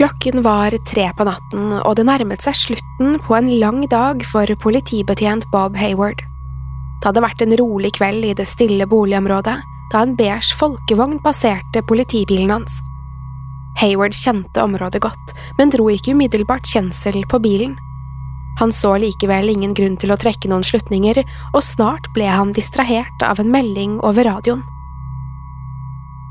Klokken var tre på natten, og det nærmet seg slutten på en lang dag for politibetjent Bob Hayward. Det hadde vært en rolig kveld i det stille boligområdet da en beige folkevogn passerte politibilen hans. Hayward kjente området godt, men dro ikke umiddelbart kjensel på bilen. Han så likevel ingen grunn til å trekke noen slutninger, og snart ble han distrahert av en melding over radioen.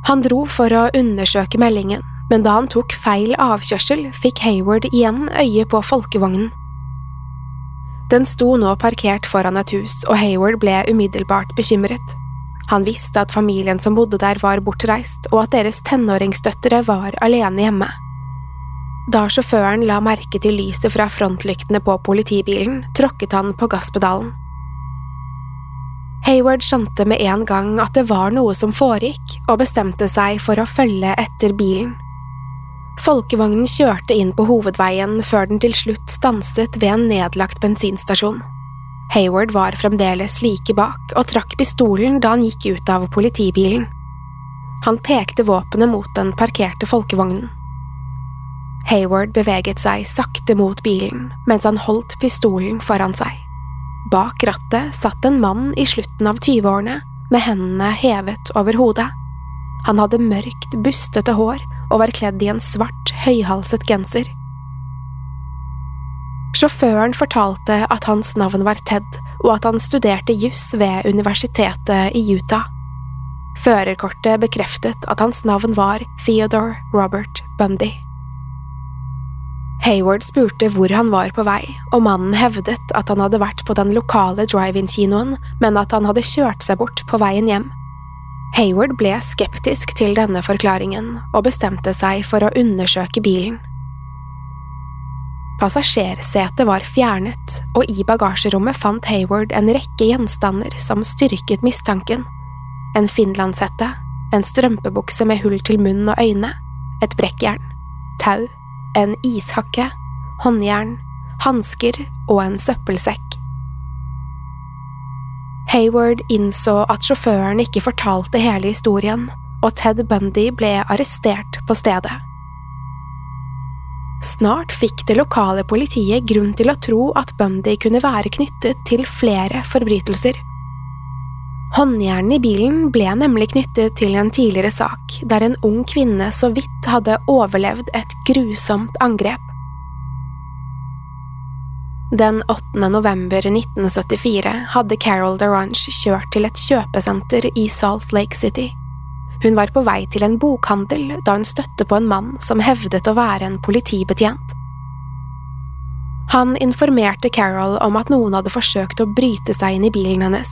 Han dro for å undersøke meldingen, men da han tok feil avkjørsel, fikk Hayward igjen øye på folkevognen. Den sto nå parkert foran et hus, og Hayward ble umiddelbart bekymret. Han visste at familien som bodde der var bortreist, og at deres tenåringsdøtre var alene hjemme. Da sjåføren la merke til lyset fra frontlyktene på politibilen, tråkket han på gasspedalen. Hayward skjønte med en gang at det var noe som foregikk, og bestemte seg for å følge etter bilen. Folkevognen kjørte inn på hovedveien før den til slutt stanset ved en nedlagt bensinstasjon. Hayward var fremdeles like bak og trakk pistolen da han gikk ut av politibilen. Han pekte våpenet mot den parkerte folkevognen. Hayward beveget seg sakte mot bilen mens han holdt pistolen foran seg. Bak rattet satt en mann i slutten av tyveårene med hendene hevet over hodet. Han hadde mørkt, bustete hår og var kledd i en svart, høyhalset genser. Sjåføren fortalte at hans navn var Ted, og at han studerte juss ved universitetet i Utah. Førerkortet bekreftet at hans navn var Theodore Robert Bundy. Hayward spurte hvor han var på vei, og mannen hevdet at han hadde vært på den lokale drive-in-kinoen, men at han hadde kjørt seg bort på veien hjem. Hayward ble skeptisk til denne forklaringen, og bestemte seg for å undersøke bilen. Passasjersetet var fjernet, og i bagasjerommet fant Hayward en rekke gjenstander som styrket mistanken. En finlandshette, en strømpebukse med hull til munn og øyne, et brekkjern, tau, en ishakke, håndjern, hansker og en søppelsekk. Hayward innså at sjåføren ikke fortalte hele historien, og Ted Bundy ble arrestert på stedet. Snart fikk det lokale politiet grunn til å tro at Bundy kunne være knyttet til flere forbrytelser. Håndjernet i bilen ble nemlig knyttet til en tidligere sak der en ung kvinne så vidt hadde overlevd et grusomt angrep. Den 8. november 1974 hadde Carol DeRange kjørt til et kjøpesenter i Salt Lake City. Hun var på vei til en bokhandel da hun støtte på en mann som hevdet å være en politibetjent. Han informerte Carol om at noen hadde forsøkt å bryte seg inn i bilen hennes.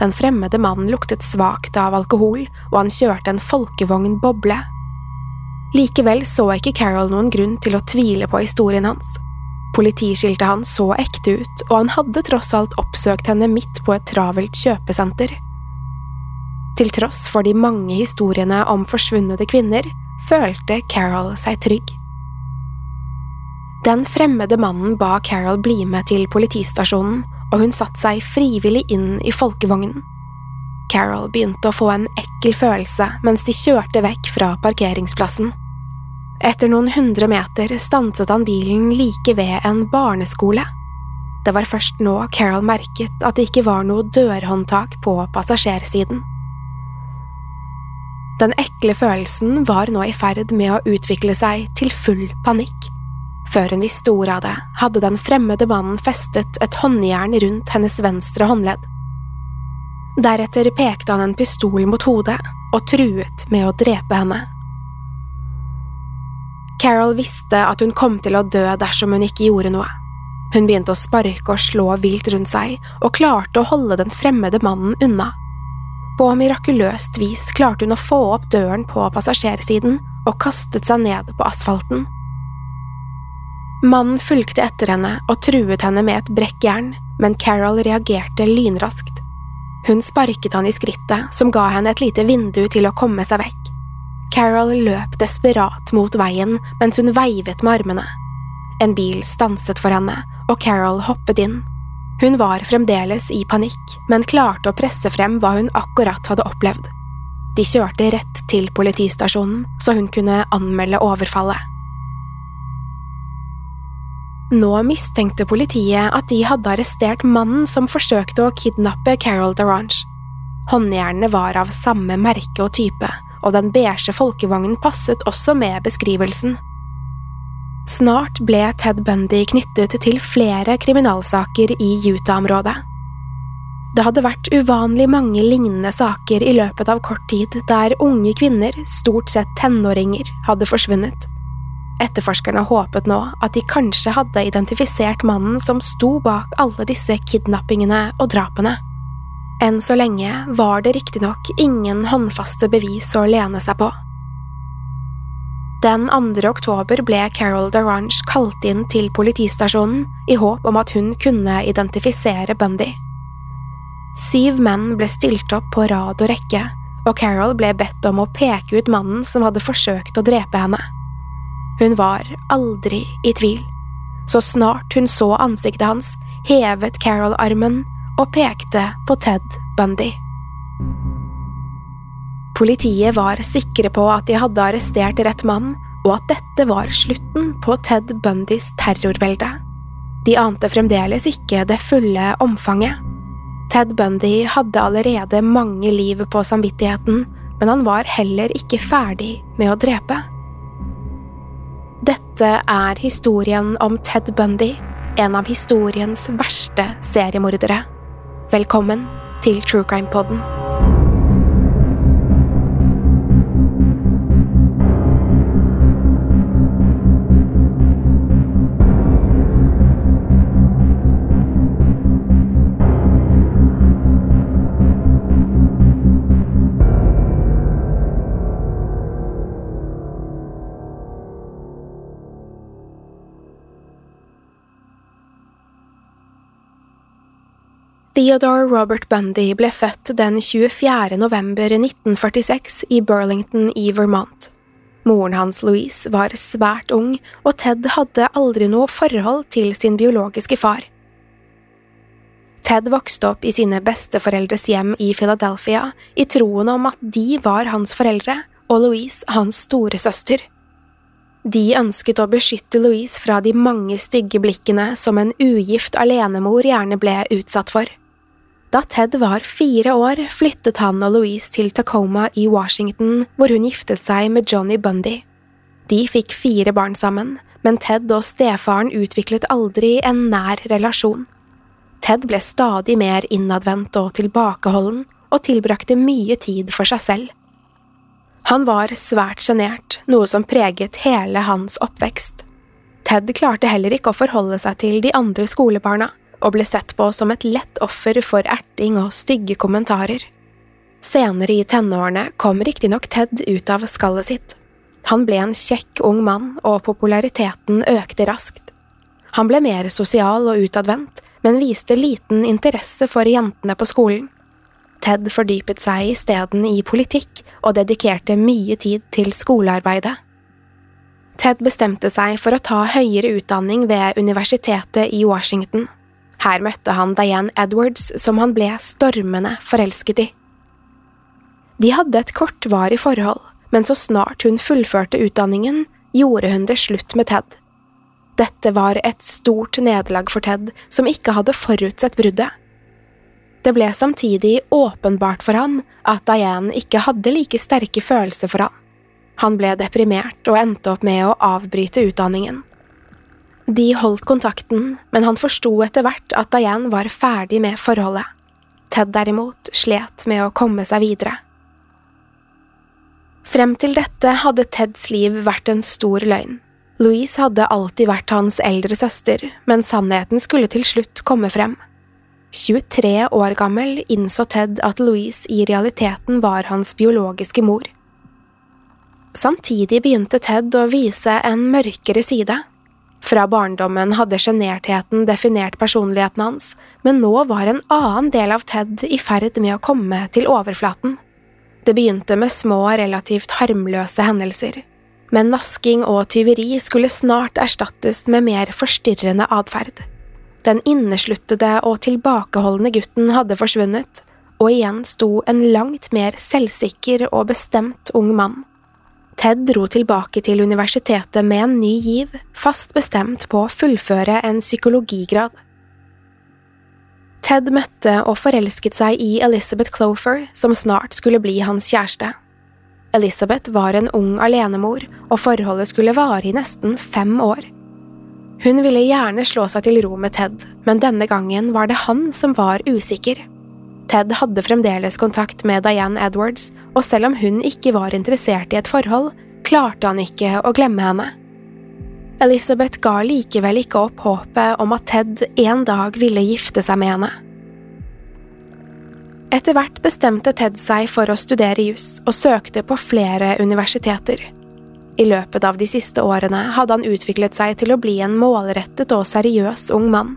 Den fremmede mannen luktet svakt av alkohol, og han kjørte en folkevogn boble. Likevel så ikke Carol noen grunn til å tvile på historien hans. Politiskiltet hans så ekte ut, og han hadde tross alt oppsøkt henne midt på et travelt kjøpesenter. Til tross for de mange historiene om forsvunne kvinner, følte Carol seg trygg. Den fremmede mannen ba Carol bli med til politistasjonen, og hun satte seg frivillig inn i folkevognen. Carol begynte å få en ekkel følelse mens de kjørte vekk fra parkeringsplassen. Etter noen hundre meter stanset han bilen like ved en barneskole. Det var først nå Carol merket at det ikke var noe dørhåndtak på passasjersiden. Den ekle følelsen var nå i ferd med å utvikle seg til full panikk. Før hun visste ordet av det, hadde den fremmede mannen festet et håndjern rundt hennes venstre håndledd. Deretter pekte han en pistol mot hodet og truet med å drepe henne. Carol visste at hun kom til å dø dersom hun ikke gjorde noe. Hun begynte å sparke og slå vilt rundt seg, og klarte å holde den fremmede mannen unna. På mirakuløst vis klarte hun å få opp døren på passasjersiden og kastet seg ned på asfalten. Mannen fulgte etter henne og truet henne med et brekkjern, men Carol reagerte lynraskt. Hun sparket han i skrittet, som ga henne et lite vindu til å komme seg vekk. Carol løp desperat mot veien mens hun veivet med armene. En bil stanset for henne, og Carol hoppet inn. Hun var fremdeles i panikk, men klarte å presse frem hva hun akkurat hadde opplevd. De kjørte rett til politistasjonen, så hun kunne anmelde overfallet. Nå mistenkte politiet at de hadde arrestert mannen som forsøkte å kidnappe Carol Derange. Håndjernene var av samme merke og type, og den beige folkevognen passet også med beskrivelsen. Snart ble Ted Bundy knyttet til flere kriminalsaker i Utah-området. Det hadde vært uvanlig mange lignende saker i løpet av kort tid der unge kvinner, stort sett tenåringer, hadde forsvunnet. Etterforskerne håpet nå at de kanskje hadde identifisert mannen som sto bak alle disse kidnappingene og drapene. Enn så lenge var det riktignok ingen håndfaste bevis å lene seg på. Den 2. oktober ble Carol Darange kalt inn til politistasjonen i håp om at hun kunne identifisere Bundy. Syv menn ble stilt opp på rad og rekke, og Carol ble bedt om å peke ut mannen som hadde forsøkt å drepe henne. Hun var aldri i tvil. Så snart hun så ansiktet hans, hevet Carol armen og pekte på Ted Bundy. Politiet var sikre på at de hadde arrestert rett mann, og at dette var slutten på Ted Bundys terrorvelde. De ante fremdeles ikke det fulle omfanget. Ted Bundy hadde allerede mange liv på samvittigheten, men han var heller ikke ferdig med å drepe. Dette er historien om Ted Bundy, en av historiens verste seriemordere. Velkommen til True Crime Podden. Theodore Robert Bundy ble født den 24. november 1946 i Burlington i Vermont. Moren hans, Louise, var svært ung, og Ted hadde aldri noe forhold til sin biologiske far. Ted vokste opp i sine besteforeldres hjem i Philadelphia i troen om at de var hans foreldre og Louise hans storesøster. De ønsket å beskytte Louise fra de mange stygge blikkene som en ugift alenemor gjerne ble utsatt for. Da Ted var fire år, flyttet han og Louise til Tacoma i Washington, hvor hun giftet seg med Johnny Bundy. De fikk fire barn sammen, men Ted og stefaren utviklet aldri en nær relasjon. Ted ble stadig mer innadvendt og tilbakeholden, og tilbrakte mye tid for seg selv. Han var svært sjenert, noe som preget hele hans oppvekst. Ted klarte heller ikke å forholde seg til de andre skolebarna og ble sett på som et lett offer for erting og stygge kommentarer. Senere i tenårene kom riktignok Ted ut av skallet sitt. Han ble en kjekk ung mann, og populariteten økte raskt. Han ble mer sosial og utadvendt, men viste liten interesse for jentene på skolen. Ted fordypet seg isteden i politikk og dedikerte mye tid til skolearbeidet. Ted bestemte seg for å ta høyere utdanning ved universitetet i Washington. Her møtte han Diane Edwards, som han ble stormende forelsket i. De hadde et kortvarig forhold, men så snart hun fullførte utdanningen, gjorde hun det slutt med Ted. Dette var et stort nederlag for Ted, som ikke hadde forutsett bruddet. Det ble samtidig åpenbart for ham at Diane ikke hadde like sterke følelser for ham. Han ble deprimert og endte opp med å avbryte utdanningen. De holdt kontakten, men han forsto etter hvert at Diane var ferdig med forholdet. Ted derimot slet med å komme seg videre. Frem til dette hadde Teds liv vært en stor løgn. Louise hadde alltid vært hans eldre søster, men sannheten skulle til slutt komme frem. 23 år gammel innså Ted at Louise i realiteten var hans biologiske mor. Samtidig begynte Ted å vise en mørkere side. Fra barndommen hadde sjenertheten definert personligheten hans, men nå var en annen del av Ted i ferd med å komme til overflaten. Det begynte med små, relativt harmløse hendelser, men nasking og tyveri skulle snart erstattes med mer forstyrrende atferd. Den innesluttede og tilbakeholdne gutten hadde forsvunnet, og igjen sto en langt mer selvsikker og bestemt ung mann. Ted dro tilbake til universitetet med en ny giv, fast bestemt på å fullføre en psykologigrad. Ted møtte og forelsket seg i Elizabeth Clofer, som snart skulle bli hans kjæreste. Elizabeth var en ung alenemor, og forholdet skulle vare i nesten fem år. Hun ville gjerne slå seg til ro med Ted, men denne gangen var det han som var usikker. Ted hadde fremdeles kontakt med Diane Edwards, og selv om hun ikke var interessert i et forhold, klarte han ikke å glemme henne. Elizabeth ga likevel ikke opp håpet om at Ted en dag ville gifte seg med henne. Etter hvert bestemte Ted seg for å studere juss og søkte på flere universiteter. I løpet av de siste årene hadde han utviklet seg til å bli en målrettet og seriøs ung mann.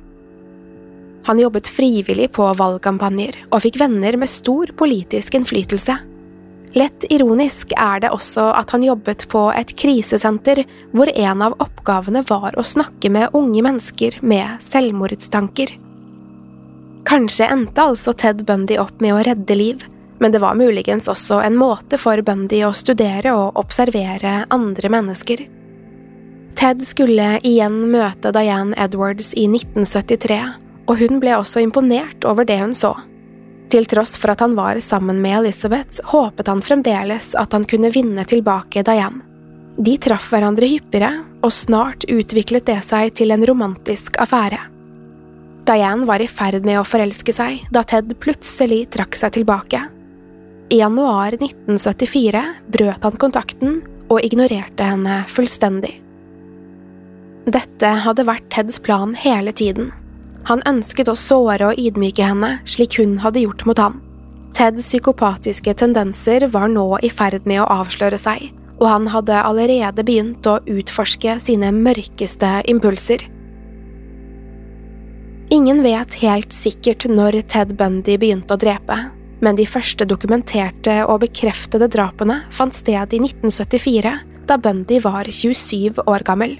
Han jobbet frivillig på valgkampanjer og fikk venner med stor politisk innflytelse. Lett ironisk er det også at han jobbet på et krisesenter hvor en av oppgavene var å snakke med unge mennesker med selvmordstanker. Kanskje endte altså Ted Bundy opp med å redde liv, men det var muligens også en måte for Bundy å studere og observere andre mennesker. Ted skulle igjen møte Diane Edwards i 1973, og hun ble også imponert over det hun så. Til tross for at han var sammen med Elizabeth, håpet han fremdeles at han kunne vinne tilbake Diane. De traff hverandre hyppigere, og snart utviklet det seg til en romantisk affære. Diane var i ferd med å forelske seg da Ted plutselig trakk seg tilbake. I januar 1974 brøt han kontakten og ignorerte henne fullstendig. Dette hadde vært Teds plan hele tiden. Han ønsket å såre og ydmyke henne slik hun hadde gjort mot han. Teds psykopatiske tendenser var nå i ferd med å avsløre seg, og han hadde allerede begynt å utforske sine mørkeste impulser. Ingen vet helt sikkert når Ted Bundy begynte å drepe, men de første dokumenterte og bekreftede drapene fant sted i 1974, da Bundy var 27 år gammel.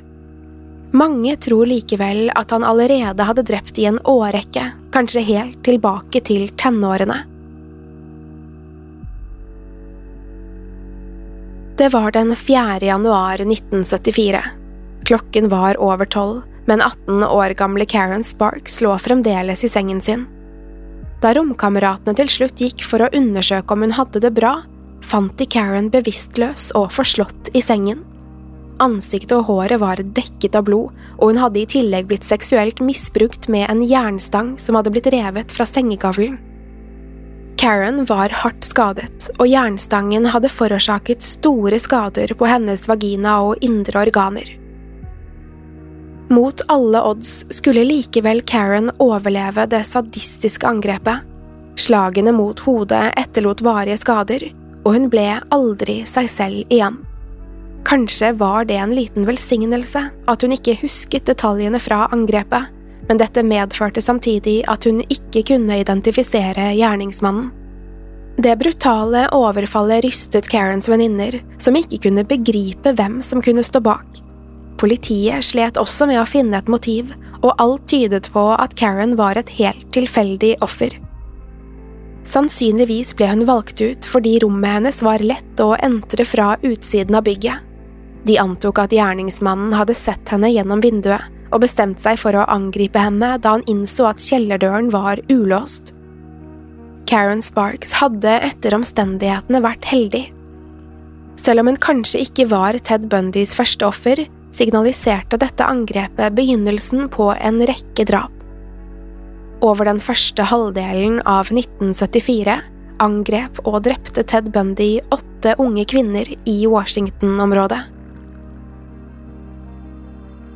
Mange tror likevel at han allerede hadde drept i en årrekke, kanskje helt tilbake til tenårene. Det var den 4. januar 1974. Klokken var over tolv, men 18 år gamle Karen Sparks lå fremdeles i sengen sin. Da romkameratene til slutt gikk for å undersøke om hun hadde det bra, fant de Karen bevisstløs og forslått i sengen. Ansiktet og håret var dekket av blod, og hun hadde i tillegg blitt seksuelt misbrukt med en jernstang som hadde blitt revet fra sengegavlen. Karen var hardt skadet, og jernstangen hadde forårsaket store skader på hennes vagina og indre organer. Mot alle odds skulle likevel Karen overleve det sadistiske angrepet. Slagene mot hodet etterlot varige skader, og hun ble aldri seg selv igjen. Kanskje var det en liten velsignelse at hun ikke husket detaljene fra angrepet, men dette medførte samtidig at hun ikke kunne identifisere gjerningsmannen. Det brutale overfallet rystet Karens venninner, som ikke kunne begripe hvem som kunne stå bak. Politiet slet også med å finne et motiv, og alt tydet på at Karen var et helt tilfeldig offer. Sannsynligvis ble hun valgt ut fordi rommet hennes var lett å entre fra utsiden av bygget. De antok at gjerningsmannen hadde sett henne gjennom vinduet og bestemt seg for å angripe henne da han innså at kjellerdøren var ulåst. Karen Sparks hadde etter omstendighetene vært heldig. Selv om hun kanskje ikke var Ted Bundys første offer, signaliserte dette angrepet begynnelsen på en rekke drap. Over den første halvdelen av 1974 angrep og drepte Ted Bundy åtte unge kvinner i Washington-området.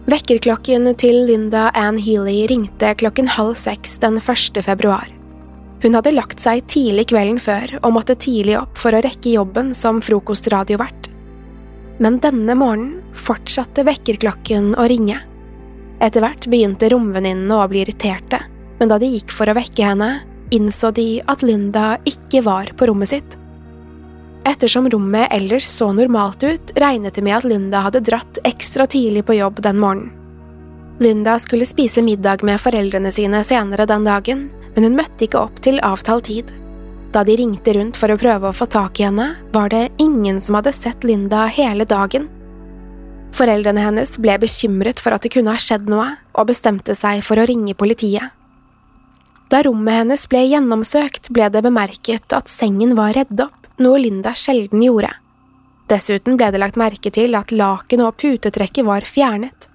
Vekkerklokken til Linda Ann Healy ringte klokken halv seks den 1. februar. Hun hadde lagt seg tidlig kvelden før og måtte tidlig opp for å rekke jobben som frokostradiovert. Men denne morgenen fortsatte vekkerklokken å ringe. Etter hvert begynte romvenninnene å bli irriterte, men da de gikk for å vekke henne, innså de at Linda ikke var på rommet sitt. Ettersom rommet ellers så normalt ut, regnet det med at Linda hadde dratt ekstra tidlig på jobb den morgenen. Linda skulle spise middag med foreldrene sine senere den dagen, men hun møtte ikke opp til avtalt tid. Da de ringte rundt for å prøve å få tak i henne, var det ingen som hadde sett Linda hele dagen. Foreldrene hennes ble bekymret for at det kunne ha skjedd noe, og bestemte seg for å ringe politiet. Da rommet hennes ble gjennomsøkt, ble det bemerket at sengen var redd opp, noe Linda sjelden gjorde. Dessuten ble det lagt merke til at laken og putetrekket var fjernet.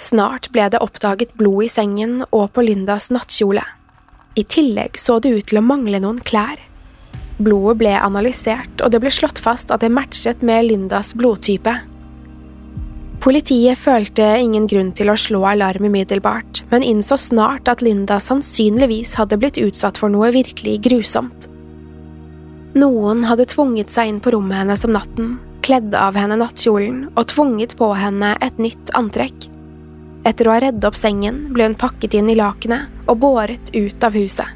Snart ble det oppdaget blod i sengen og på Lindas nattkjole. I tillegg så det ut til å mangle noen klær. Blodet ble analysert, og det ble slått fast at det matchet med Lindas blodtype. Politiet følte ingen grunn til å slå alarm umiddelbart, men innså snart at Linda sannsynligvis hadde blitt utsatt for noe virkelig grusomt. Noen hadde tvunget seg inn på rommet hennes om natten, kledd av henne nattkjolen og tvunget på henne et nytt antrekk. Etter å ha reddet opp sengen ble hun pakket inn i lakenet og båret ut av huset.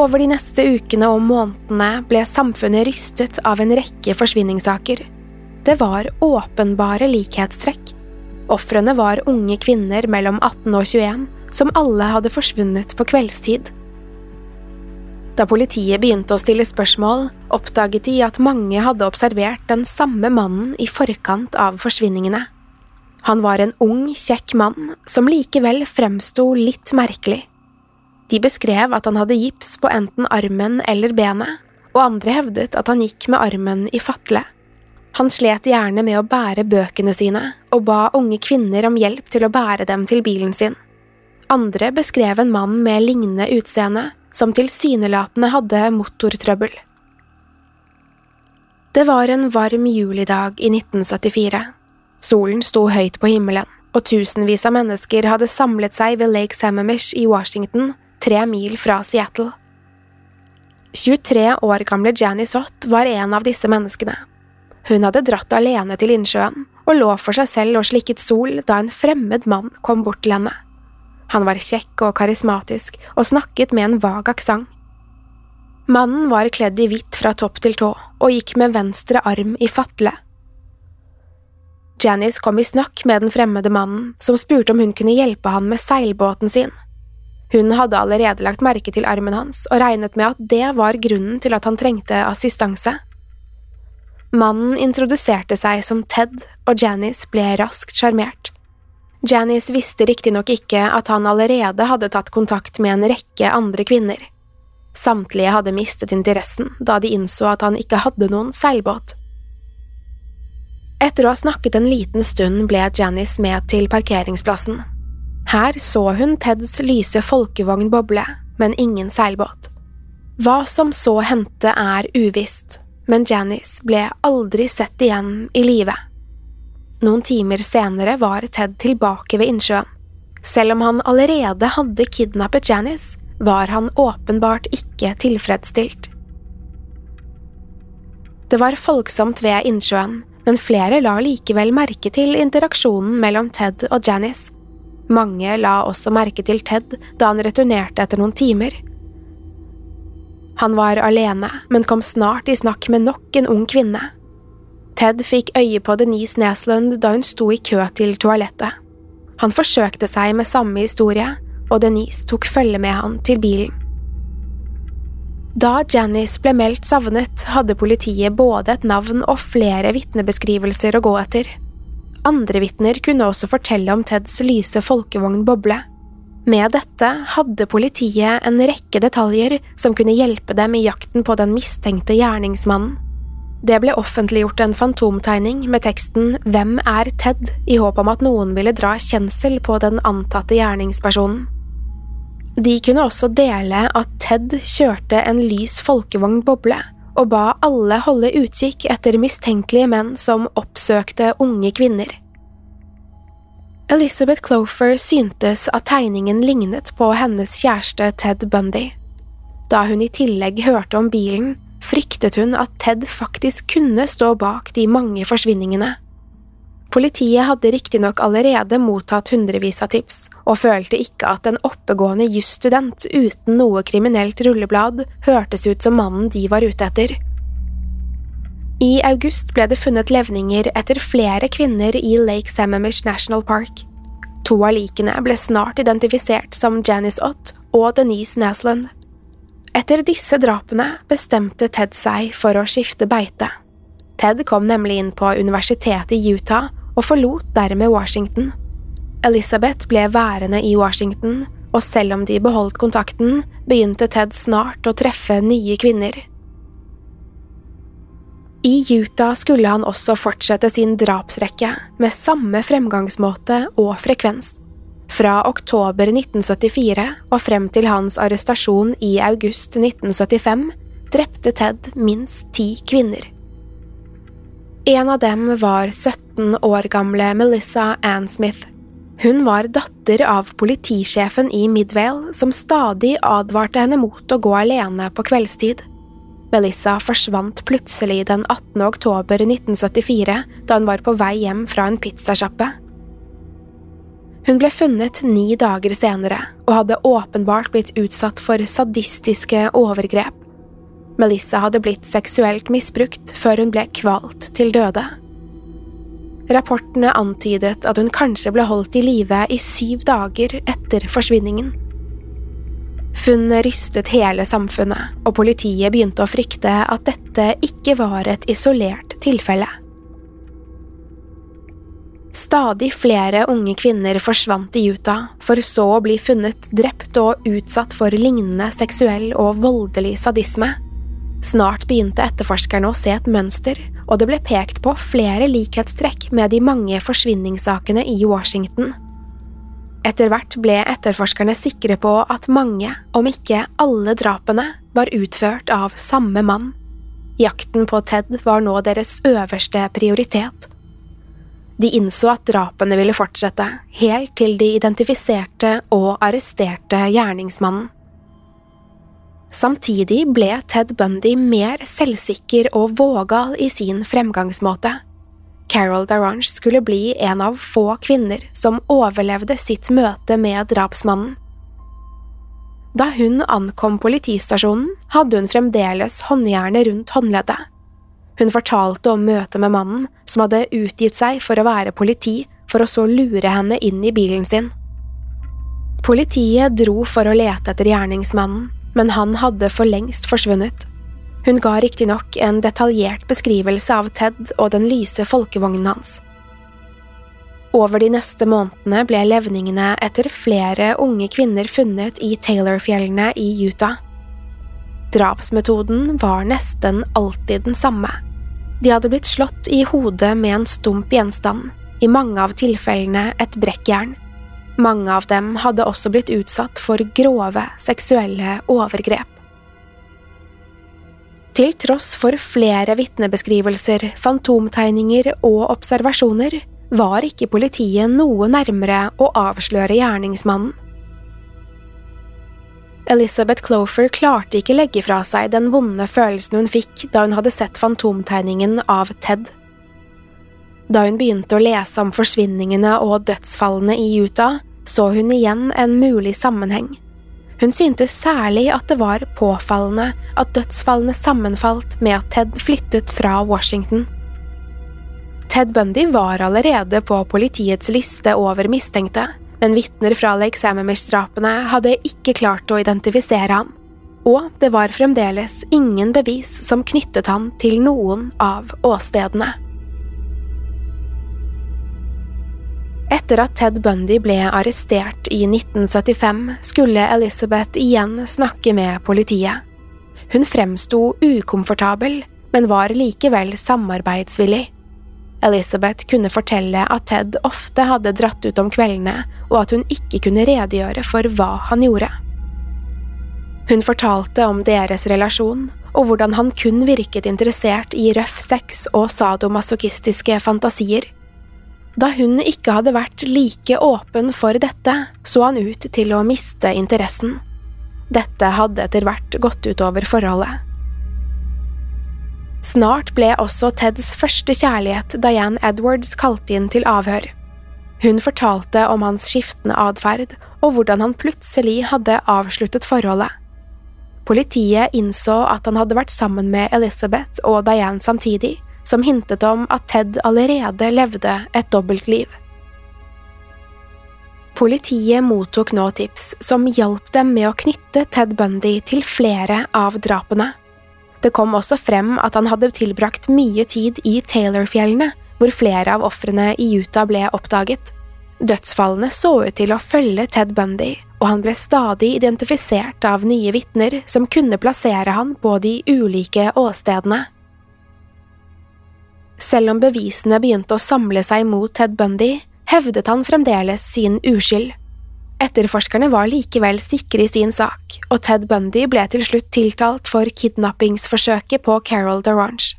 Over de neste ukene og månedene ble samfunnet rystet av en rekke forsvinningssaker. Det var åpenbare likhetstrekk. Ofrene var unge kvinner mellom 18 og 21, som alle hadde forsvunnet på kveldstid. Da politiet begynte å stille spørsmål, oppdaget de at mange hadde observert den samme mannen i forkant av forsvinningene. Han var en ung, kjekk mann som likevel fremsto litt merkelig. De beskrev at han hadde gips på enten armen eller benet, og andre hevdet at han gikk med armen i fatle. Han slet gjerne med å bære bøkene sine, og ba unge kvinner om hjelp til å bære dem til bilen sin. Andre beskrev en mann med lignende utseende, som tilsynelatende hadde motortrøbbel. Det var en varm julidag i 1974. Solen sto høyt på himmelen, og tusenvis av mennesker hadde samlet seg ved Lake Samamish i Washington, tre mil fra Seattle. 23 år gamle Janice Ott var en av disse menneskene. Hun hadde dratt alene til innsjøen og lå for seg selv og slikket sol da en fremmed mann kom bort til henne. Han var kjekk og karismatisk og snakket med en vag aksent. Mannen var kledd i hvitt fra topp til tå og gikk med venstre arm i fatle. Janice kom i snakk med den fremmede mannen, som spurte om hun kunne hjelpe han med seilbåten sin. Hun hadde allerede lagt merke til armen hans og regnet med at det var grunnen til at han trengte assistanse. Mannen introduserte seg som Ted, og Janice ble raskt sjarmert. Janice visste riktignok ikke at han allerede hadde tatt kontakt med en rekke andre kvinner. Samtlige hadde mistet interessen da de innså at han ikke hadde noen seilbåt. Etter å ha snakket en liten stund ble Janice med til parkeringsplassen. Her så hun Teds lyse folkevogn boble, men ingen seilbåt. Hva som så hendte er uvisst, men Janice ble aldri sett igjen i live. Noen timer senere var Ted tilbake ved innsjøen. Selv om han allerede hadde kidnappet Janice, var han åpenbart ikke tilfredsstilt. Det var folksomt ved innsjøen, men flere la likevel merke til interaksjonen mellom Ted og Janice. Mange la også merke til Ted da han returnerte etter noen timer. Han var alene, men kom snart i snakk med nok en ung kvinne. Ted fikk øye på Denise Neslund da hun sto i kø til toalettet. Han forsøkte seg med samme historie, og Denise tok følge med han til bilen. Da Janice ble meldt savnet, hadde politiet både et navn og flere vitnebeskrivelser å gå etter. Andre vitner kunne også fortelle om Teds lyse folkevognboble. Med dette hadde politiet en rekke detaljer som kunne hjelpe dem i jakten på den mistenkte gjerningsmannen. Det ble offentliggjort en fantomtegning med teksten Hvem er Ted? i håp om at noen ville dra kjensel på den antatte gjerningspersonen. De kunne også dele at Ted kjørte en lys folkevognboble, og ba alle holde utkikk etter mistenkelige menn som oppsøkte unge kvinner. Elizabeth Clofer syntes at tegningen lignet på hennes kjæreste Ted Bundy. Da hun i tillegg hørte om bilen, fryktet hun at Ted faktisk kunne stå bak de mange forsvinningene. Politiet hadde riktignok allerede mottatt hundrevis av tips, og følte ikke at en oppegående jusstudent uten noe kriminelt rulleblad hørtes ut som mannen de var ute etter. I august ble det funnet levninger etter flere kvinner i Lake Sammamish National Park. To av likene ble snart identifisert som Janice Ott og Denise Naslund. Etter disse drapene bestemte Ted seg for å skifte beite. Ted kom nemlig inn på universitetet i Utah og forlot dermed Washington. Elizabeth ble værende i Washington, og selv om de beholdt kontakten, begynte Ted snart å treffe nye kvinner. I Utah skulle han også fortsette sin drapsrekke, med samme fremgangsmåte og frekvens. Fra oktober 1974 og frem til hans arrestasjon i august 1975 drepte Ted minst ti kvinner. En av dem var 17 år gamle Melissa Ann Smith. Hun var datter av politisjefen i Midvale, som stadig advarte henne mot å gå alene på kveldstid. Melissa forsvant plutselig den 18. oktober 1974 da hun var på vei hjem fra en pizzasjappe. Hun ble funnet ni dager senere og hadde åpenbart blitt utsatt for sadistiske overgrep. Melissa hadde blitt seksuelt misbrukt før hun ble kvalt til døde. Rapportene antydet at hun kanskje ble holdt i live i syv dager etter forsvinningen. Funnet rystet hele samfunnet, og politiet begynte å frykte at dette ikke var et isolert tilfelle. Stadig flere unge kvinner forsvant i Utah, for så å bli funnet drept og utsatt for lignende seksuell og voldelig sadisme. Snart begynte etterforskerne å se et mønster, og det ble pekt på flere likhetstrekk med de mange forsvinningssakene i Washington. Etter hvert ble etterforskerne sikre på at mange, om ikke alle drapene, var utført av samme mann. Jakten på Ted var nå deres øverste prioritet. De innså at drapene ville fortsette, helt til de identifiserte og arresterte gjerningsmannen. Samtidig ble Ted Bundy mer selvsikker og vågal i sin fremgangsmåte. Carol Darange skulle bli en av få kvinner som overlevde sitt møte med drapsmannen. Da hun ankom politistasjonen, hadde hun fremdeles håndjernet rundt håndleddet. Hun fortalte om møtet med mannen, som hadde utgitt seg for å være politi, for å så lure henne inn i bilen sin. Politiet dro for å lete etter gjerningsmannen, men han hadde for lengst forsvunnet. Hun ga riktignok en detaljert beskrivelse av Ted og den lyse folkevognen hans. Over de neste månedene ble levningene etter flere unge kvinner funnet i Taylorfjellene i Utah. Drapsmetoden var nesten alltid den samme. De hadde blitt slått i hodet med en stump gjenstand, i mange av tilfellene et brekkjern. Mange av dem hadde også blitt utsatt for grove seksuelle overgrep. Til tross for flere vitnebeskrivelser, fantomtegninger og observasjoner var ikke politiet noe nærmere å avsløre gjerningsmannen. Elizabeth Clofer klarte ikke legge fra seg den vonde følelsen hun fikk da hun hadde sett fantomtegningen av Ted. Da hun begynte å lese om forsvinningene og dødsfallene i Utah, så hun igjen en mulig sammenheng. Hun syntes særlig at det var påfallende at dødsfallene sammenfalt med at Ted flyttet fra Washington. Ted Bundy var allerede på politiets liste over mistenkte, men vitner fra Lake Sammamish-drapene hadde ikke klart å identifisere han, og det var fremdeles ingen bevis som knyttet han til noen av åstedene. Etter at Ted Bundy ble arrestert i 1975, skulle Elizabeth igjen snakke med politiet. Hun fremsto ukomfortabel, men var likevel samarbeidsvillig. Elizabeth kunne fortelle at Ted ofte hadde dratt ut om kveldene, og at hun ikke kunne redegjøre for hva han gjorde. Hun fortalte om deres relasjon, og hvordan han kun virket interessert i røff sex og sadomasochistiske fantasier. Da hun ikke hadde vært like åpen for dette, så han ut til å miste interessen. Dette hadde etter hvert gått utover forholdet. Snart ble også Teds første kjærlighet, Diane Edwards, kalt inn til avhør. Hun fortalte om hans skiftende atferd og hvordan han plutselig hadde avsluttet forholdet. Politiet innså at han hadde vært sammen med Elizabeth og Diane samtidig, som hintet om at Ted allerede levde et dobbeltliv. Politiet mottok nå tips som hjalp dem med å knytte Ted Bundy til flere av drapene. Det kom også frem at han hadde tilbrakt mye tid i Taylorfjellene, hvor flere av ofrene i Utah ble oppdaget. Dødsfallene så ut til å følge Ted Bundy, og han ble stadig identifisert av nye vitner som kunne plassere han på de ulike åstedene. Selv om bevisene begynte å samle seg mot Ted Bundy, hevdet han fremdeles sin uskyld. Etterforskerne var likevel sikre i sin sak, og Ted Bundy ble til slutt tiltalt for kidnappingsforsøket på Carol DeRange.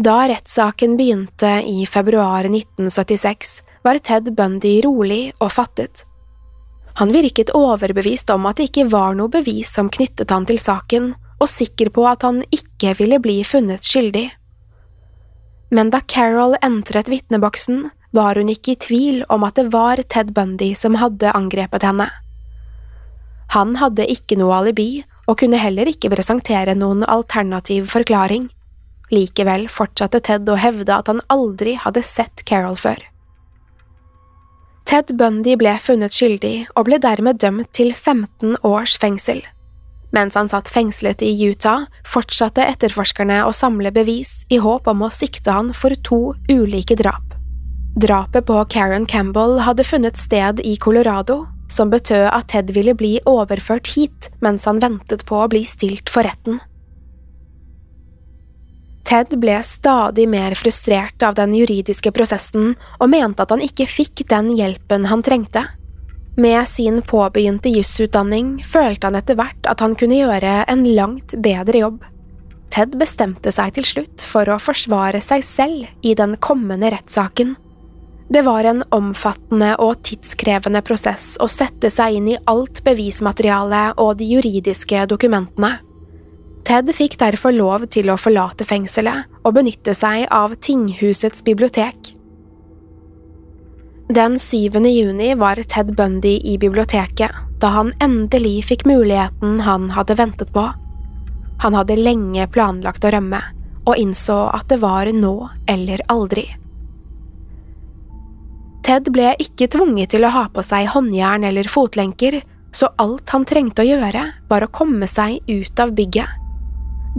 Da rettssaken begynte i februar 1976, var Ted Bundy rolig og fattet. Han virket overbevist om at det ikke var noe bevis som knyttet han til saken, og sikker på at han ikke ville bli funnet skyldig. Men da Carol entret vitneboksen, var hun ikke i tvil om at det var Ted Bundy som hadde angrepet henne. Han hadde ikke noe alibi og kunne heller ikke presentere noen alternativ forklaring. Likevel fortsatte Ted å hevde at han aldri hadde sett Carol før. Ted Bundy ble funnet skyldig og ble dermed dømt til 15 års fengsel. Mens han satt fengslet i Utah, fortsatte etterforskerne å samle bevis i håp om å sikte han for to ulike drap. Drapet på Karen Campbell hadde funnet sted i Colorado, som betød at Ted ville bli overført hit mens han ventet på å bli stilt for retten. Ted ble stadig mer frustrert av den juridiske prosessen og mente at han ikke fikk den hjelpen han trengte. Med sin påbegynte jusutdanning følte han etter hvert at han kunne gjøre en langt bedre jobb. Ted bestemte seg til slutt for å forsvare seg selv i den kommende rettssaken. Det var en omfattende og tidskrevende prosess å sette seg inn i alt bevismaterialet og de juridiske dokumentene. Ted fikk derfor lov til å forlate fengselet og benytte seg av tinghusets bibliotek. Den 7. juni var Ted Bundy i biblioteket da han endelig fikk muligheten han hadde ventet på. Han hadde lenge planlagt å rømme, og innså at det var nå eller aldri. Ted ble ikke tvunget til å ha på seg håndjern eller fotlenker, så alt han trengte å gjøre, var å komme seg ut av bygget.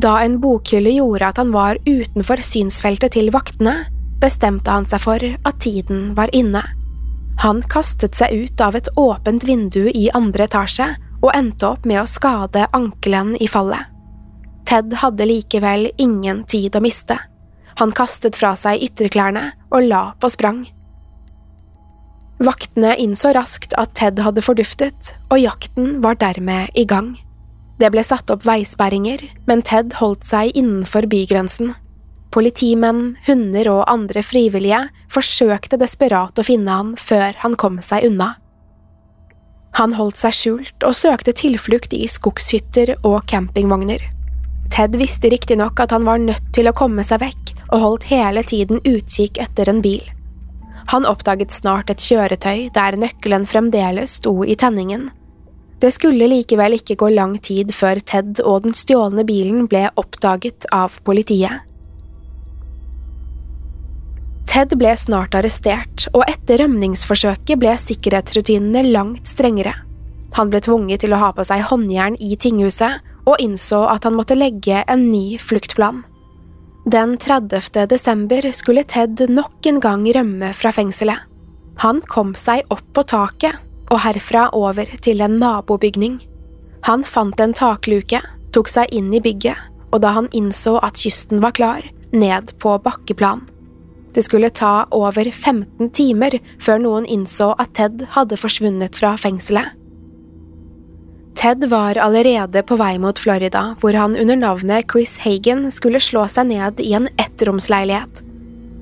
Da en bokhylle gjorde at han var utenfor synsfeltet til vaktene, bestemte han seg for at tiden var inne. Han kastet seg ut av et åpent vindu i andre etasje og endte opp med å skade ankelen i fallet. Ted hadde likevel ingen tid å miste. Han kastet fra seg ytterklærne og la på sprang. Vaktene innså raskt at Ted hadde forduftet, og jakten var dermed i gang. Det ble satt opp veisperringer, men Ted holdt seg innenfor bygrensen. Politimenn, hunder og andre frivillige forsøkte desperat å finne han før han kom seg unna. Han holdt seg skjult og søkte tilflukt i skogshytter og campingvogner. Ted visste riktignok at han var nødt til å komme seg vekk, og holdt hele tiden utkikk etter en bil. Han oppdaget snart et kjøretøy der nøkkelen fremdeles sto i tenningen, Det skulle likevel ikke gå lang tid før Ted og den stjålne bilen ble oppdaget av politiet. Ted ble snart arrestert, og etter rømningsforsøket ble sikkerhetsrutinene langt strengere. Han ble tvunget til å ha på seg håndjern i tinghuset, og innså at han måtte legge en ny fluktplan. Den 30. desember skulle Ted nok en gang rømme fra fengselet. Han kom seg opp på taket, og herfra over til en nabobygning. Han fant en takluke, tok seg inn i bygget, og da han innså at kysten var klar, ned på bakkeplan. Det skulle ta over 15 timer før noen innså at Ted hadde forsvunnet fra fengselet. Ted var allerede på vei mot Florida, hvor han under navnet Chris Hagen skulle slå seg ned i en ettromsleilighet.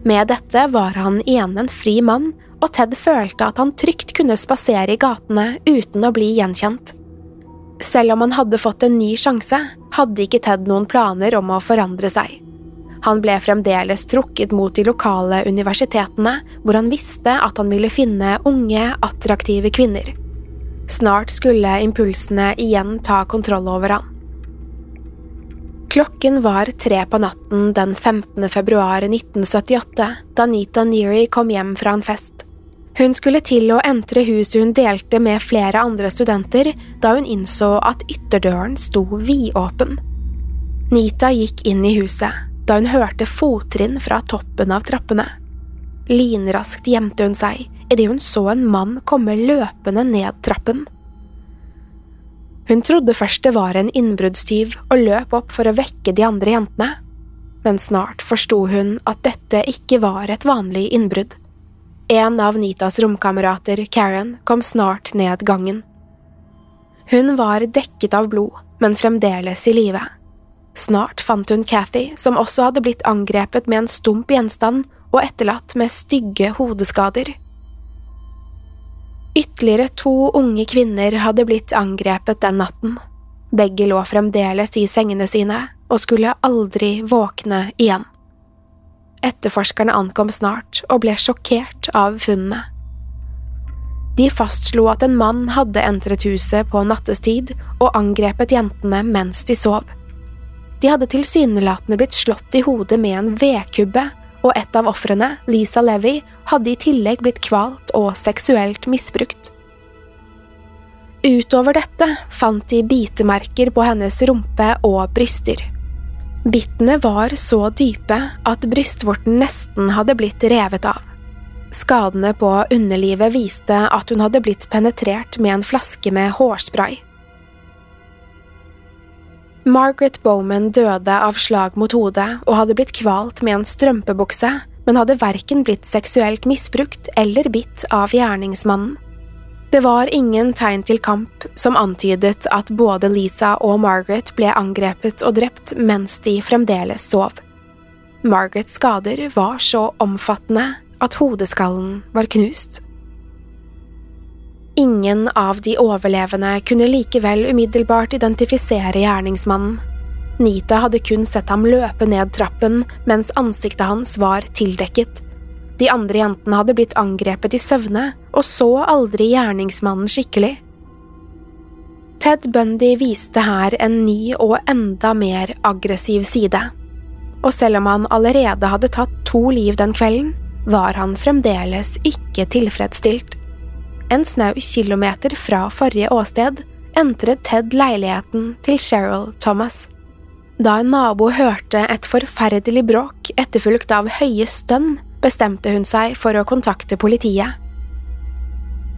Med dette var han igjen en fri mann, og Ted følte at han trygt kunne spasere i gatene uten å bli gjenkjent. Selv om han hadde fått en ny sjanse, hadde ikke Ted noen planer om å forandre seg. Han ble fremdeles trukket mot de lokale universitetene, hvor han visste at han ville finne unge, attraktive kvinner. Snart skulle impulsene igjen ta kontroll over han. Klokken var tre på natten den 15. februar 1978 da Nita Neary kom hjem fra en fest. Hun skulle til å entre huset hun delte med flere andre studenter, da hun innså at ytterdøren sto vidåpen. Nita gikk inn i huset, da hun hørte fottrinn fra toppen av trappene. Lynraskt gjemte hun seg idet hun så en mann komme løpende ned trappen. Hun trodde først det var en innbruddstyv og løp opp for å vekke de andre jentene, men snart forsto hun at dette ikke var et vanlig innbrudd. En av Nitas romkamerater, Karen, kom snart ned gangen. Hun var dekket av blod, men fremdeles i live. Snart fant hun Cathy, som også hadde blitt angrepet med en stump gjenstand og etterlatt med stygge hodeskader. Ytterligere to unge kvinner hadde blitt angrepet den natten. Begge lå fremdeles i sengene sine og skulle aldri våkne igjen. Etterforskerne ankom snart og ble sjokkert av funnene. De fastslo at en mann hadde entret huset på nattestid og angrepet jentene mens de sov. De hadde tilsynelatende blitt slått i hodet med en vedkubbe, og et av ofrene, Lisa Levy, hadde i tillegg blitt kvalt og seksuelt misbrukt. Utover dette fant de bitemerker på hennes rumpe og bryster. Bittene var så dype at brystvorten nesten hadde blitt revet av. Skadene på underlivet viste at hun hadde blitt penetrert med en flaske med hårspray. Margaret Bowman døde av slag mot hodet og hadde blitt kvalt med en strømpebukse, men hadde verken blitt seksuelt misbrukt eller bitt av gjerningsmannen. Det var ingen tegn til kamp som antydet at både Lisa og Margaret ble angrepet og drept mens de fremdeles sov. Margarets skader var så omfattende at hodeskallen var knust. Ingen av de overlevende kunne likevel umiddelbart identifisere gjerningsmannen. Nita hadde kun sett ham løpe ned trappen mens ansiktet hans var tildekket. De andre jentene hadde blitt angrepet i søvne og så aldri gjerningsmannen skikkelig. Ted Bundy viste her en ny og enda mer aggressiv side. Og selv om han allerede hadde tatt to liv den kvelden, var han fremdeles ikke tilfredsstilt. En snau kilometer fra forrige åsted entret Ted leiligheten til Cheryl Thomas. Da en nabo hørte et forferdelig bråk etterfulgt av høye stønn, bestemte hun seg for å kontakte politiet.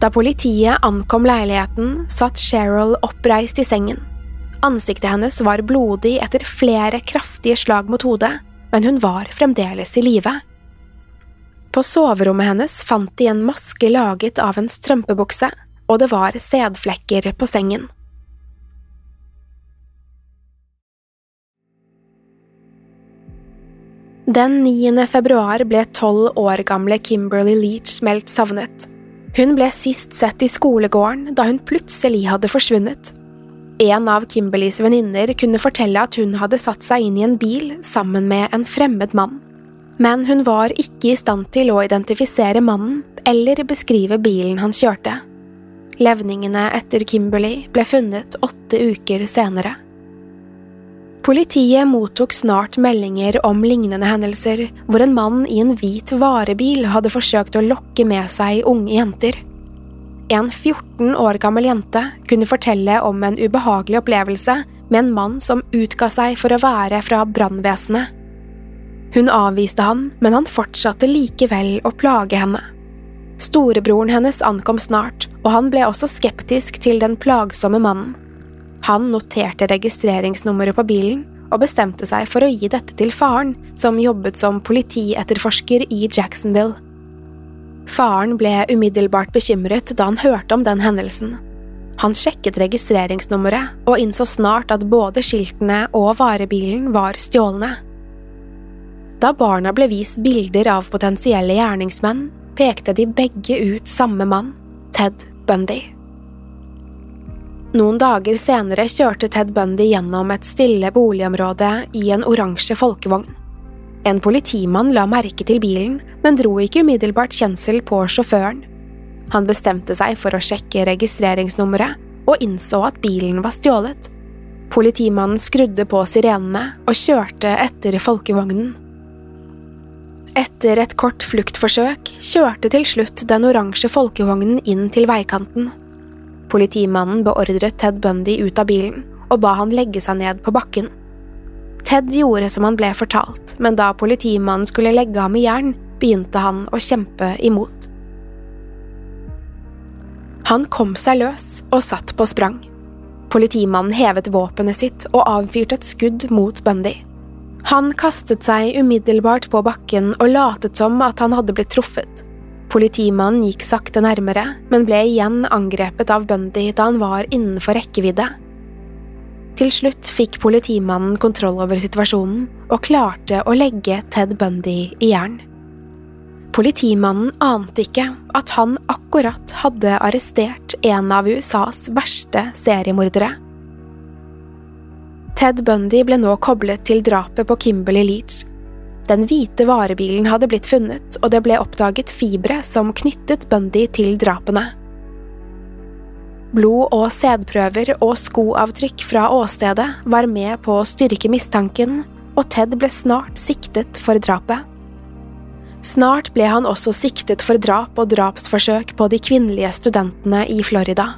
Da politiet ankom leiligheten, satt Cheryl oppreist i sengen. Ansiktet hennes var blodig etter flere kraftige slag mot hodet, men hun var fremdeles i live. På soverommet hennes fant de en maske laget av en strømpebukse, og det var sædflekker på sengen. Den 9. februar ble tolv år gamle Kimberly Leach meldt savnet. Hun ble sist sett i skolegården da hun plutselig hadde forsvunnet. En av Kimberleys venninner kunne fortelle at hun hadde satt seg inn i en bil sammen med en fremmed mann. Men hun var ikke i stand til å identifisere mannen eller beskrive bilen han kjørte. Levningene etter Kimberley ble funnet åtte uker senere. Politiet mottok snart meldinger om lignende hendelser, hvor en mann i en hvit varebil hadde forsøkt å lokke med seg unge jenter. En 14 år gammel jente kunne fortelle om en ubehagelig opplevelse med en mann som utga seg for å være fra brannvesenet. Hun avviste han, men han fortsatte likevel å plage henne. Storebroren hennes ankom snart, og han ble også skeptisk til den plagsomme mannen. Han noterte registreringsnummeret på bilen og bestemte seg for å gi dette til faren, som jobbet som politietterforsker i Jacksonville. Faren ble umiddelbart bekymret da han hørte om den hendelsen. Han sjekket registreringsnummeret og innså snart at både skiltene og varebilen var stjålne. Da barna ble vist bilder av potensielle gjerningsmenn, pekte de begge ut samme mann, Ted Bundy. Noen dager senere kjørte Ted Bundy gjennom et stille boligområde i en oransje folkevogn. En politimann la merke til bilen, men dro ikke umiddelbart kjensel på sjåføren. Han bestemte seg for å sjekke registreringsnummeret, og innså at bilen var stjålet. Politimannen skrudde på sirenene og kjørte etter folkevognen. Etter et kort fluktforsøk kjørte til slutt den oransje folkevognen inn til veikanten. Politimannen beordret Ted Bundy ut av bilen og ba han legge seg ned på bakken. Ted gjorde som han ble fortalt, men da politimannen skulle legge ham i jern, begynte han å kjempe imot. Han kom seg løs og satt på sprang. Politimannen hevet våpenet sitt og avfyrte et skudd mot Bundy. Han kastet seg umiddelbart på bakken og latet som at han hadde blitt truffet. Politimannen gikk sakte nærmere, men ble igjen angrepet av Bundy da han var innenfor rekkevidde. Til slutt fikk politimannen kontroll over situasjonen og klarte å legge Ted Bundy i jern. Politimannen ante ikke at han akkurat hadde arrestert en av USAs verste seriemordere. Ted Bundy ble nå koblet til drapet på Kimberley Leach den hvite varebilen hadde blitt funnet, og det ble oppdaget fibre som knyttet Bundy til drapene. Blod- og sædprøver og skoavtrykk fra åstedet var med på å styrke mistanken, og Ted ble snart siktet for drapet. Snart ble han også siktet for drap og drapsforsøk på de kvinnelige studentene i Florida.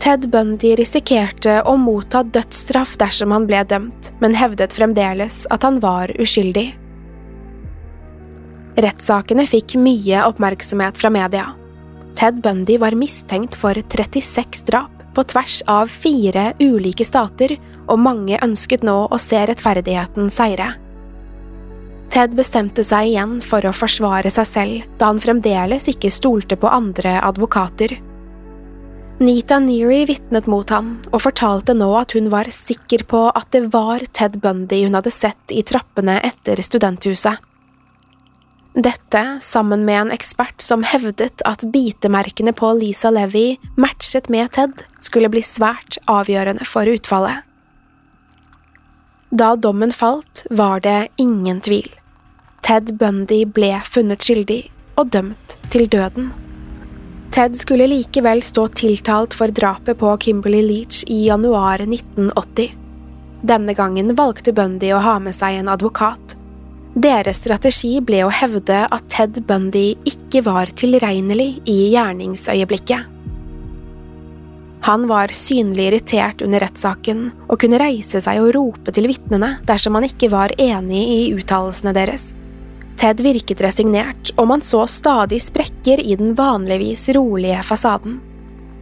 Ted Bundy risikerte å motta dødsstraff dersom han ble dømt, men hevdet fremdeles at han var uskyldig. Rettssakene fikk mye oppmerksomhet fra media. Ted Bundy var mistenkt for 36 drap på tvers av fire ulike stater, og mange ønsket nå å se rettferdigheten seire. Ted bestemte seg igjen for å forsvare seg selv, da han fremdeles ikke stolte på andre advokater. Nita Neary vitnet mot ham og fortalte nå at hun var sikker på at det var Ted Bundy hun hadde sett i trappene etter studenthuset. Dette, sammen med en ekspert som hevdet at bitemerkene på Lisa Levy matchet med Ted, skulle bli svært avgjørende for utfallet. Da dommen falt, var det ingen tvil. Ted Bundy ble funnet skyldig og dømt til døden. Ted skulle likevel stå tiltalt for drapet på Kimberley Leach i januar 1980. Denne gangen valgte Bundy å ha med seg en advokat. Deres strategi ble å hevde at Ted Bundy ikke var tilregnelig i gjerningsøyeblikket. Han var synlig irritert under rettssaken og kunne reise seg og rope til vitnene dersom han ikke var enig i uttalelsene deres. Ted virket resignert, og man så stadig sprekker i den vanligvis rolige fasaden.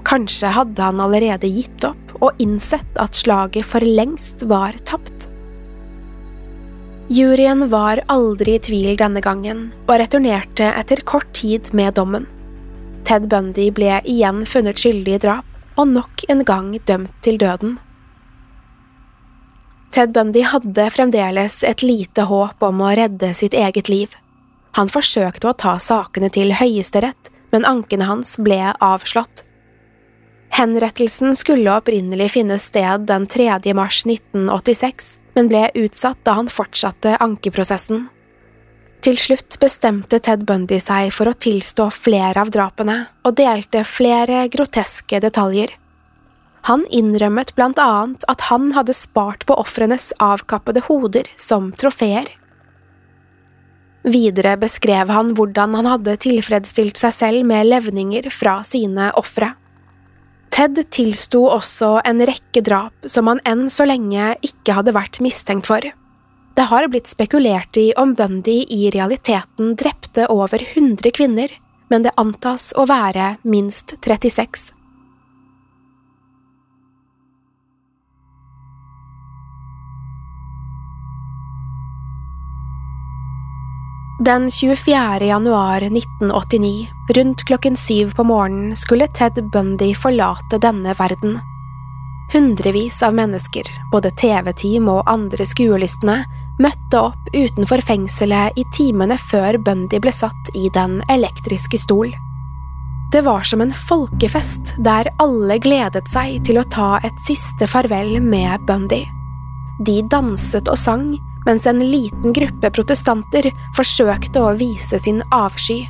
Kanskje hadde han allerede gitt opp og innsett at slaget for lengst var tapt. Juryen var aldri i tvil denne gangen, og returnerte etter kort tid med dommen. Ted Bundy ble igjen funnet skyldig i drap, og nok en gang dømt til døden. Ted Bundy hadde fremdeles et lite håp om å redde sitt eget liv. Han forsøkte å ta sakene til Høyesterett, men ankene hans ble avslått. Henrettelsen skulle opprinnelig finne sted den 3. mars 1986, men ble utsatt da han fortsatte ankeprosessen. Til slutt bestemte Ted Bundy seg for å tilstå flere av drapene, og delte flere groteske detaljer. Han innrømmet blant annet at han hadde spart på ofrenes avkappede hoder som trofeer. Videre beskrev han hvordan han hadde tilfredsstilt seg selv med levninger fra sine ofre. Ted tilsto også en rekke drap som han enn så lenge ikke hadde vært mistenkt for. Det har blitt spekulert i om Bundy i realiteten drepte over 100 kvinner, men det antas å være minst 36. Den 24. januar 1989, rundt klokken syv på morgenen, skulle Ted Bundy forlate denne verden. Hundrevis av mennesker, både TV-team og andre skuelystne, møtte opp utenfor fengselet i timene før Bundy ble satt i den elektriske stol. Det var som en folkefest der alle gledet seg til å ta et siste farvel med Bundy. De danset og sang, mens en liten gruppe protestanter forsøkte å vise sin avsky.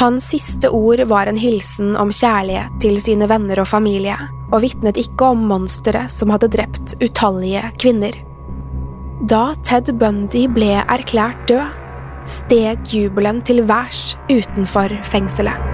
Hans siste ord var en hilsen om kjærlighet til sine venner og familie, og vitnet ikke om monsteret som hadde drept utallige kvinner. Da Ted Bundy ble erklært død, steg jubelen til værs utenfor fengselet.